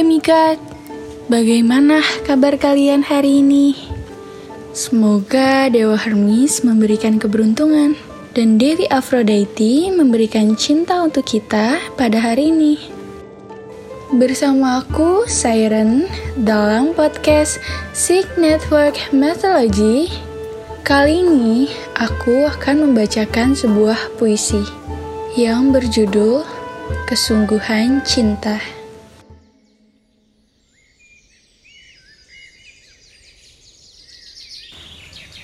Demikat, bagaimana kabar kalian hari ini? Semoga Dewa Hermes memberikan keberuntungan dan Dewi Aphrodite memberikan cinta untuk kita pada hari ini. Bersama aku, Siren, dalam podcast Sig Network Mythology, kali ini aku akan membacakan sebuah puisi yang berjudul Kesungguhan Cinta.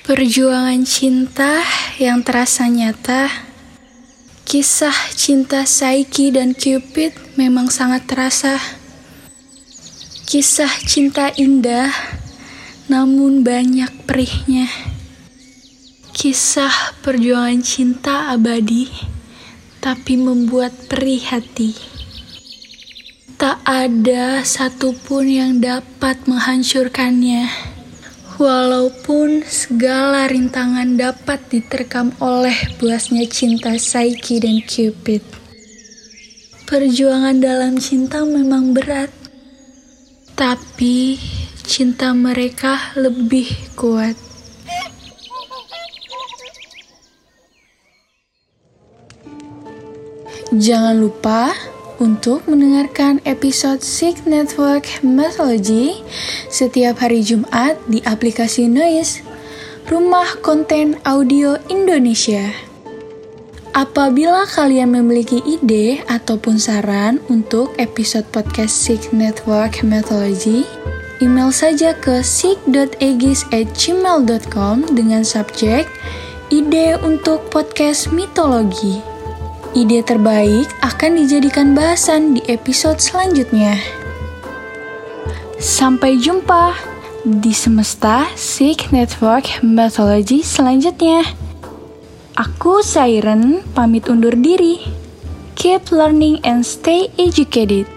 Perjuangan cinta yang terasa nyata. Kisah cinta Saiki dan Cupid memang sangat terasa. Kisah cinta indah, namun banyak perihnya. Kisah perjuangan cinta abadi, tapi membuat perih hati. Tak ada satupun yang dapat menghancurkannya. Walaupun segala rintangan dapat diterkam oleh buasnya cinta Saiki dan Cupid. Perjuangan dalam cinta memang berat, tapi cinta mereka lebih kuat. Jangan lupa untuk mendengarkan episode Sig Network Mythology setiap hari Jumat di aplikasi Noise, Rumah Konten Audio Indonesia. Apabila kalian memiliki ide ataupun saran untuk episode podcast Sig Network Mythology, email saja ke sig.egis@gmail.com dengan subjek ide untuk podcast mitologi. Ide terbaik akan dijadikan bahasan di episode selanjutnya. Sampai jumpa di semesta Sig Network Mythology selanjutnya. Aku Siren pamit undur diri. Keep learning and stay educated.